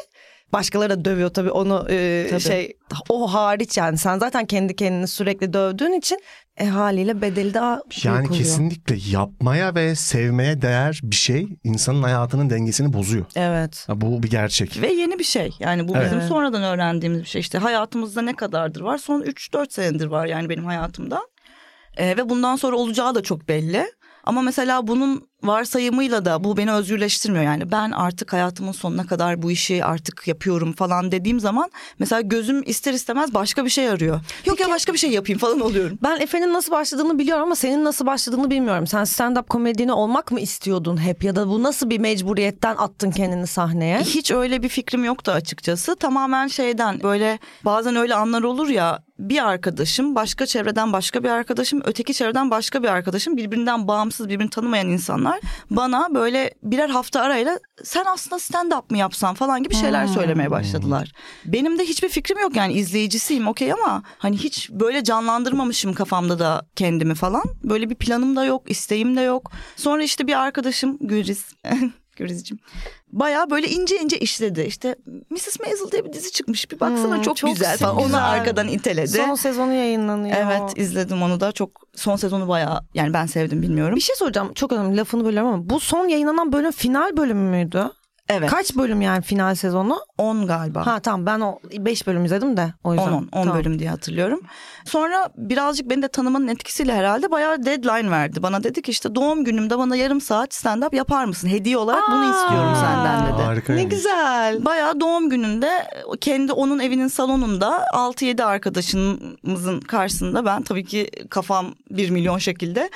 başkaları da dövüyor tabii onu e, Tabii. şey o hariç yani sen zaten kendi kendini sürekli dövdüğün için e, haliyle bedeli daha büyük Yani oluyor. kesinlikle yapmaya ve sevmeye değer bir şey insanın hayatının dengesini bozuyor. Evet. Ha, Bu bir gerçek. Ve yeni bir şey. Yani bu Evet. bizim sonradan öğrendiğimiz bir şey. İşte hayatımızda ne kadardır var? Son 3-4 senedir var yani benim hayatımda. Ee, ve bundan sonra olacağı da çok belli. Ama mesela bunun varsayımıyla da bu beni özgürleştirmiyor. Yani ben artık hayatımın sonuna kadar bu işi artık yapıyorum falan dediğim zaman mesela gözüm ister istemez başka bir şey arıyor. Yok ya başka bir şey yapayım falan oluyorum. Ben Efe'nin nasıl başladığını biliyorum ama senin nasıl başladığını bilmiyorum. Sen stand-up komedyeni olmak mı istiyordun hep ya da bu nasıl bir mecburiyetten attın kendini sahneye? Hiç öyle bir fikrim yoktu açıkçası. Tamamen şeyden böyle bazen öyle anlar olur ya bir arkadaşım, başka çevreden başka bir arkadaşım, öteki çevreden başka bir arkadaşım, birbirinden bağımsız, birbirini tanımayan insanlar bana böyle birer hafta arayla sen aslında stand up mı yapsan falan gibi şeyler söylemeye başladılar. Benim de hiçbir fikrim yok yani izleyicisiyim okey ama hani hiç böyle canlandırmamışım kafamda da kendimi falan. Böyle bir planım da yok, isteğim de yok. Sonra işte bir arkadaşım Gülriz Gülrizciğim. Baya böyle ince ince işledi. İşte Mrs. Maisel diye bir dizi çıkmış. Bir baksana Hmm, çok, çok güzel falan. Onu arkadan iteledi. Son sezonu yayınlanıyor. Evet izledim onu da çok son sezonu baya yani ben sevdim bilmiyorum. Bir şey soracağım çok önemli lafını bölüyorum ama bu son yayınlanan bölüm final bölümü müydü? Evet. Kaç bölüm yani final sezonu? 10 galiba. Ha tamam ben o 5 bölüm izledim de o 10 yüzden. 10 10 Tamam. bölüm diye hatırlıyorum. Sonra birazcık beni de tanımanın etkisiyle herhalde bayağı deadline verdi. Bana dedi ki işte doğum günümde bana yarım saat stand up yapar mısın? Hediye olarak bunu Aa. istiyorum senden dedi. Harika. Ne güzel. Bayağı doğum gününde kendi onun evinin salonunda 6-7 arkadaşımızın karşısında ben tabii ki kafam 1 milyon şekilde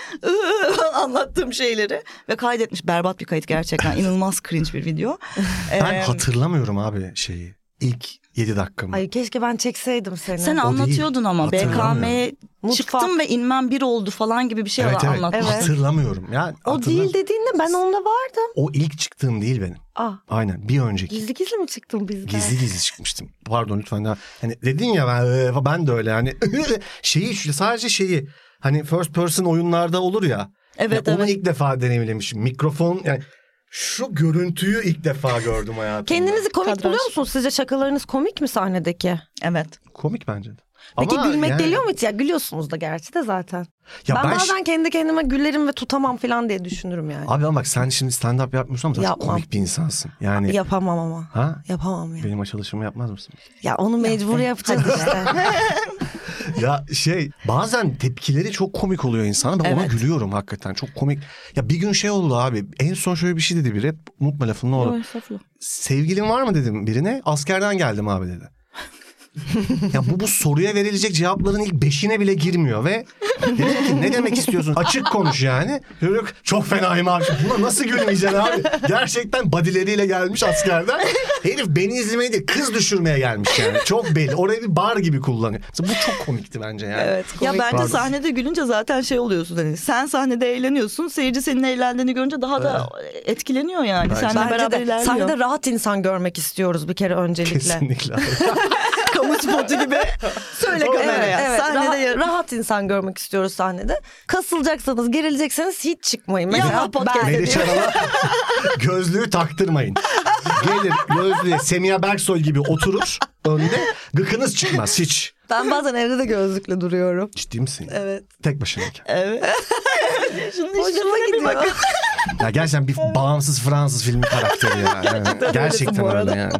anlattığım şeyleri ve kaydetmiş berbat bir kayıt gerçekten inanılmaz cringe bir video. Ben Ee, hatırlamıyorum abi şeyi. İlk 7 dakikamı. Ay keşke ben çekseydim seni. sen O anlatıyordun ama Hatırlamıyorum. BKM'ye çıktım ve inmem bir oldu falan gibi bir şey evet evet. anlatmıştın. Hatırlamıyorum. Yani o hatırlam- değil dediğinde ben onunla vardım. O ilk çıktığım değil benim. Ah Aynen bir önceki. gizli gizli mi çıktın bizden? Gizli gizli çıkmıştım. Pardon lütfen. Ya. Hani dedin ya ben, e, ben de öyle hani şeyi sadece şeyi hani first person oyunlarda olur ya. Evet, Ya Onu evet. ilk defa deneyimlemişim. Mikrofon yani şu görüntüyü ilk defa gördüm hayatımda. Kendinizi komik Kadraj. buluyor musunuz? Sizce şakalarınız komik mi sahnedeki? Evet. komik bence de. Peki Ama gülmek yani- geliyor mu hiç? Ya gülüyorsunuz da gerçi de zaten. Ya ben, ben, bazen kendi kendime gülerim ve tutamam falan diye düşünürüm yani. Abi ama bak sen şimdi stand up yapmıyorsun ama Yapmam. komik bir insansın. Yani Yapamam ama. ha? Yapamam ya. Benim açılışımı yapmaz mısın? Ya onu mecbur yapacağız işte. ya şey bazen tepkileri çok komik oluyor insanın. Ben ona Evet. gülüyorum hakikaten. Çok komik. Ya bir gün şey oldu abi. En son şöyle bir şey dedi biri. Unutma lafını ne olur. Sevgilin var mı dedim birine. Askerden geldim abi dedi. Ya bu bu soruya verilecek cevapların ilk beşine bile girmiyor ve dedim ki ne demek istiyorsun? Açık konuş yani. Çocuk çok fenayım abi. Buna nasıl gülmeyeceksin abi? Gerçekten badileriyle gelmiş askerden. Herif beni izlemeye değil kız düşürmeye gelmiş yani. Çok belli. Orayı bir bar gibi kullanıyor. Mesela bu çok komikti bence yani. Evet. Ya bence Pardon. sahnede gülünce zaten şey oluyorsun hani sen sahnede eğleniyorsun seyirci senin eğlendiğini görünce daha da etkileniyor yani. Bence. Seninle Bence beraber de ilerliyor. sahnede rahat insan görmek istiyoruz bir kere öncelikle. Kesinlikle. kamu spotu gibi. Söyle kameraya. Evet, evet. Sahnede rahat, ya- rahat insan görmek istiyoruz sahnede. Kasılacaksanız, gerilecekseniz hiç çıkmayın. Ya, Mesela podcast ben Meriç Aral'a gözlüğü taktırmayın. Gelir gözlüğe Semiha Berksoy gibi oturur önde gıkınız çıkmaz hiç. ben bazen evde de gözlükle duruyorum. Ciddi misin? Evet. Tek başınayken. Evet. Şunun Hoşuma gidiyor. Ya gerçekten bir bağımsız Fransız filmi karakteri ya. Yani gerçekten öyle yani.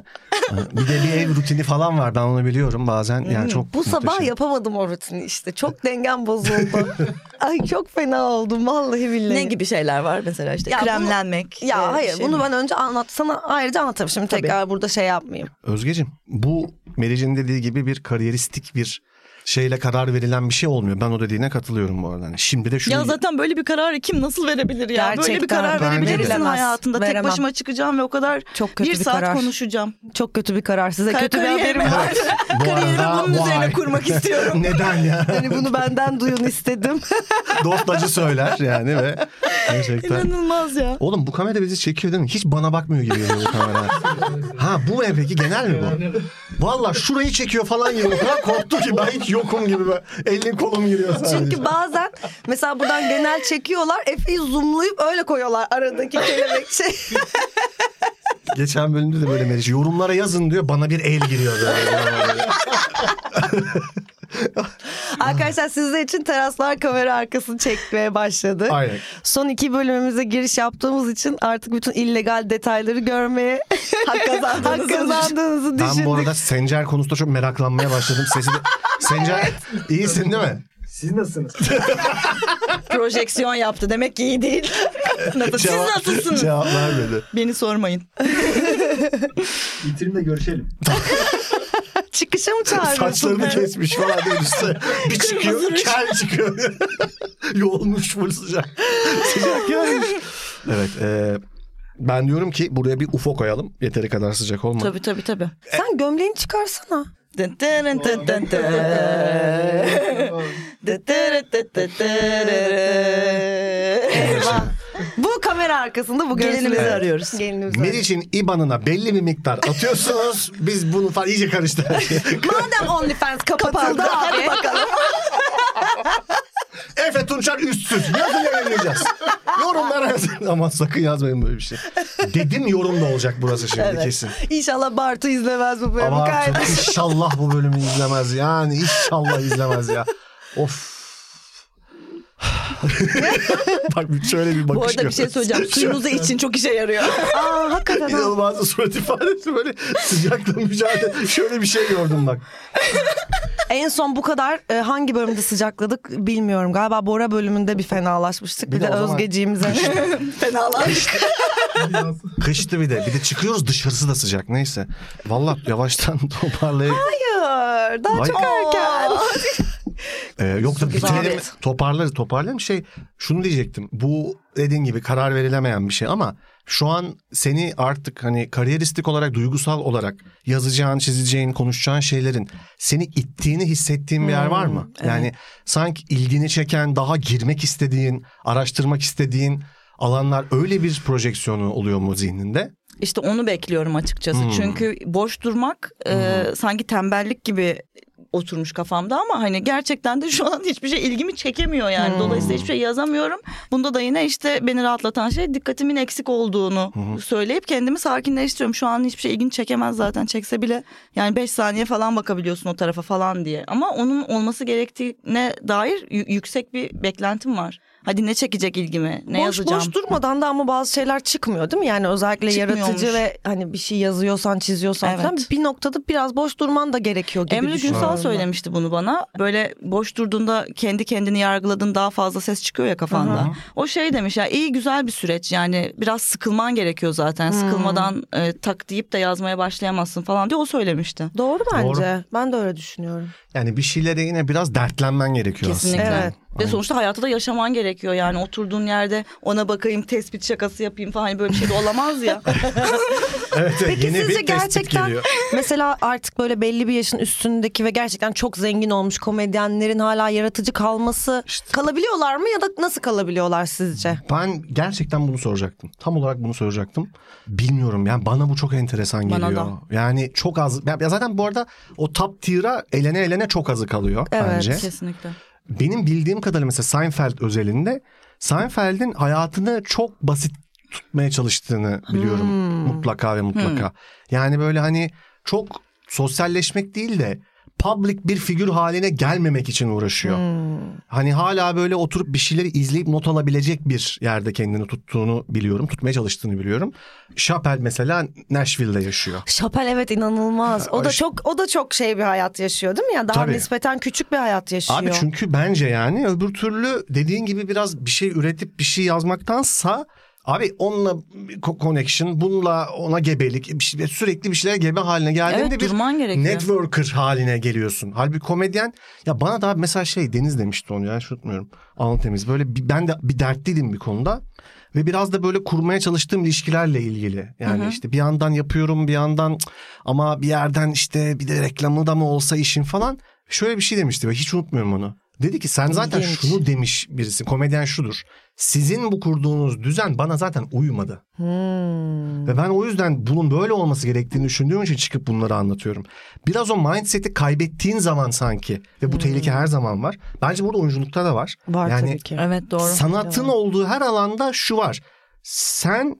Bir de bir ev rutini falan var ben onu biliyorum bazen. Yani çok. Bu sabah muhteşem. yapamadım o rutini işte. Çok dengem bozuldu. Ay çok fena oldum vallahi billahi. Ne gibi şeyler var mesela işte Ya bunu- kremlenmek. Ya e, hayır şey bunu mi? ben önce anlat sana ayrıca anlatırım. Şimdi Tabii. tekrar burada şey yapmayayım. Özgeciğim bu Meric'in dediği gibi bir kariyeristik bir şeyle karar verilen bir şey olmuyor. Ben o dediğine katılıyorum bu arada. Hani şimdi de şunu Ya zaten böyle bir kararı kim nasıl verebilir ya? Böyle bir Gerçekten. karar verebilir misin hayatında? Tek Veremem. başıma çıkacağım ve o kadar Çok kötü bir, bir saat karar. konuşacağım. Çok kötü bir karar. Size kötü bir haberim var. bu Kariyerimi arada bunun üzerine vay. kurmak istiyorum. Neden ya? Hani bunu benden duyun istedim. Dostacı söyler yani ve gerçekten. İnanılmaz ya. Oğlum bu kamera bizi çekiyor değil mi? Hiç bana bakmıyor gibi bu kamera. Ha bu ne peki genel mi bu? Valla şurayı çekiyor falan gibi. O kadar korktu ki ben hiç yokum gibi. Böyle. Elin kolum giriyor sadece. Çünkü bazen mesela buradan genel çekiyorlar. Efe'yi zoomlayıp öyle koyuyorlar aradaki kelebek şey. Geçen bölümde de böyle Meriç yorumlara yazın diyor bana bir el giriyor böyle. Arkadaşlar sizler için teraslar kamera arkasını çekmeye başladık. Aynen. Son iki bölümümüze giriş yaptığımız için artık bütün illegal detayları görmeye Hak kazandığınızı hak kazandığınızı Ben bu düşündük. arada Sencer konusunda çok meraklanmaya başladım. Sesi de... Sencer iyisin değil mi? Siz nasılsınız? Projeksiyon yaptı. Demek ki iyi değil. Nasıl? Siz Cevap- nasılsınız? Cevap vermedi. Beni sormayın. Bitirin de görüşelim. Çıkışa mı çağırıyorsun? Saçlarını kesmiş falan diye üstüne. Bir çıkıyor kel çıkıyor. Yoğulmuş full sıcak. sıcak gelmiş. Evet. e, ben diyorum ki buraya bir UFO koyalım. Yeteri kadar sıcak olma. Tabii tabii tabii. Sen gömleğini çıkarsana. Eyvah. Bu kamera arkasında bu Gelinimizi görüntüleri arıyoruz. Gelinimizi. Meriç'in IBAN'ına belli bir miktar atıyorsunuz. Biz bunu falan iyice karıştı her şey. Madem OnlyFans kapatıldı Hadi bakalım. Efe Tunçer üstsüz. Yazın yayınlayacağız. Yorumlara yazın. Ama sakın yazmayın böyle bir şey. Dedim yorum da olacak burası şimdi kesin. İnşallah Bartu izlemez bu bölümü artık inşallah bu bölümü izlemez. Yani inşallah izlemez ya. Of. Bak şöyle bir bakış Bu arada bir şey söyleyeceğim. Suyunuzu için çok işe yarıyor. Aa hakikaten ha. İnanılmaz bir surat ifadesi böyle sıcakla mücadele. Şöyle bir şey gördüm bak. En son bu kadar e, hangi bölümde sıcakladık bilmiyorum. Galiba Bora bölümünde bir fenalaşmıştık. Bir, Bir de de, Özgeciğimize. Fenalaştık. Kıştı bir de. Bir de çıkıyoruz dışarısı da sıcak. Neyse. Vallahi yavaştan toparlayıp. Hayır daha Vay- çok erken. Ee, yok da bitirelim. Evet. Toparlarız toparlayalım. Şey şunu diyecektim. Bu dediğin gibi karar verilemeyen bir şey ama şu an seni artık hani kariyeristik olarak duygusal olarak yazacağın, çizeceğin, konuşacağın şeylerin seni ittiğini hissettiğin bir yer var mı? Yani sanki ilgini çeken, daha girmek istediğin, araştırmak istediğin alanlar öyle bir projeksiyonu oluyor mu zihninde? İşte onu bekliyorum açıkçası. Hmm. Çünkü boş durmak e, sanki tembellik gibi oturmuş kafamda ama hani gerçekten de şu an hiçbir şey ilgimi çekemiyor yani. Dolayısıyla hiçbir şey yazamıyorum. Bunda da yine işte beni rahatlatan şey dikkatimin eksik olduğunu söyleyip kendimi sakinleştiriyorum. Şu an hiçbir şey ilgini çekemez zaten. Çekse bile yani 5 saniye falan bakabiliyorsun o tarafa falan diye. Ama onun olması gerektiğine dair yüksek bir beklentim var. Hadi ne çekecek ilgimi? Ne boş yazacağım? boş durmadan da ama bazı şeyler çıkmıyor değil mi? Yani özellikle yaratıcı ve hani bir şey yazıyorsan çiziyorsan Evet. falan bir noktada biraz boş durman da gerekiyor gibi Emre Günsal söylemişti bunu bana. Böyle boş durduğunda kendi kendini yargıladığın daha fazla ses çıkıyor ya kafanda. O şey demiş ya iyi güzel bir süreç yani biraz sıkılman gerekiyor zaten. Sıkılmadan e, tak deyip de yazmaya başlayamazsın falan diye o söylemişti. Doğru bence. Doğru. Ben de öyle düşünüyorum. Yani bir şeylere yine biraz dertlenmen gerekiyor Kesinlikle. aslında. Evet. Ve sonuçta hayatı da yaşaman gerekiyor yani oturduğun yerde ona bakayım tespit şakası yapayım falan hani böyle bir şey de olamaz ya. Evet, evet, Peki yeni sizce bir gerçekten geliyor. mesela artık böyle belli bir yaşın üstündeki ve gerçekten çok zengin olmuş komedyenlerin hala yaratıcı kalması kalabiliyorlar mı ya da nasıl kalabiliyorlar sizce? Ben gerçekten bunu soracaktım. Tam olarak bunu soracaktım. Bilmiyorum yani bana bu çok enteresan Bana geliyor. da. Yani çok az. Ya zaten bu arada o top tier'a elene elene çok azı kalıyor Evet, bence. Kesinlikle. Benim bildiğim kadarıyla mesela Seinfeld özelinde Seinfeld'in hayatını çok basit tutmaya çalıştığını biliyorum. Mutlaka ve mutlaka. Yani böyle hani çok sosyalleşmek değil de public bir figür haline gelmemek için uğraşıyor. Hani hala böyle oturup bir şeyleri izleyip not alabilecek bir yerde kendini tuttuğunu biliyorum. Tutmaya çalıştığını biliyorum. Chappelle mesela Nashville'de yaşıyor. Chappelle evet inanılmaz. O da çok o da çok şey bir hayat yaşıyor değil mi ya? Daha Tabii. nispeten küçük bir hayat yaşıyor. Abi çünkü bence yani öbür türlü dediğin gibi biraz bir şey üretip bir şey yazmaktansa abi onunla co- connection, bununla ona gebelik, bir şey, sürekli bir şeyler gebe haline geldiğinde Evet, bir gerekiyor. networker haline geliyorsun. Halbuki komedyen ya bana da mesela şey Deniz demişti onu yani unutmuyorum. Alın temiz böyle bir, ben de bir dertliydim bir konuda. Ve biraz da böyle kurmaya çalıştığım ilişkilerle ilgili. Yani işte bir yandan yapıyorum bir yandan ama bir yerden işte bir de reklamı da mı olsa işin falan. Şöyle bir şey demişti ve hiç unutmuyorum onu. Dedi ki sen zaten İlginç. şunu demiş birisi komedyen şudur. Sizin bu kurduğunuz düzen bana zaten uymadı. Hmm. Ve ben o yüzden bunun böyle olması gerektiğini düşündüğüm için çıkıp bunları anlatıyorum. Biraz o mindset'i kaybettiğin zaman sanki ve bu tehlike her zaman var. Bence burada oyunculukta da var. Var yani tabii ki. Evet doğru. sanatın olduğu her alanda şu var. Sen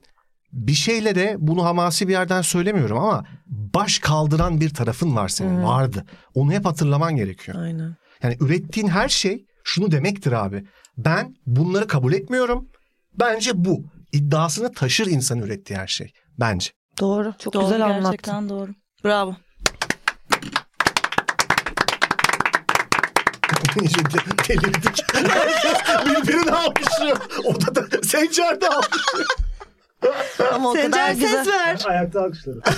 bir şeylere bunu hamasi bir yerden söylemiyorum ama baş kaldıran bir tarafın var senin. Vardı. Onu hep hatırlaman gerekiyor. Aynen. Yani ürettiğin her şey şunu demektir abi. Ben bunları kabul etmiyorum. Bence bu. İddiasını taşır insan ürettiği her şey. Bence. Doğru. Çok Doğru, güzel anlattın. Gerçekten doğru. Bravo. delirdik. Herkes birbirini alkışlıyor. Odada Sencer de alkışlıyor. Ama o kadar Sencer güzel. ses ver. Ayakta alkışladım.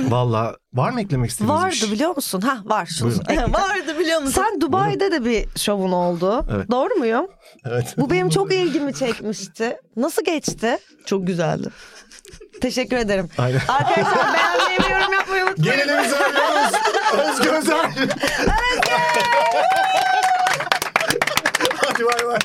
Valla var mı eklemek istediğiniz Vardı şey? biliyor musun? Ha var. Şunu Vardı biliyor musun? Sen Dubai'de de bir şovun oldu. Evet. Doğru muyum? Evet. Bu benim çok ilgimi çekmişti. Nasıl geçti? Çok güzeldi. Teşekkür ederim. Aynen. Arkadaşlar beğenmeyi ve yorum yapmayı unutmayın. Genelimizi arıyoruz. Özgü Özel. Özgü. Hadi bay bay.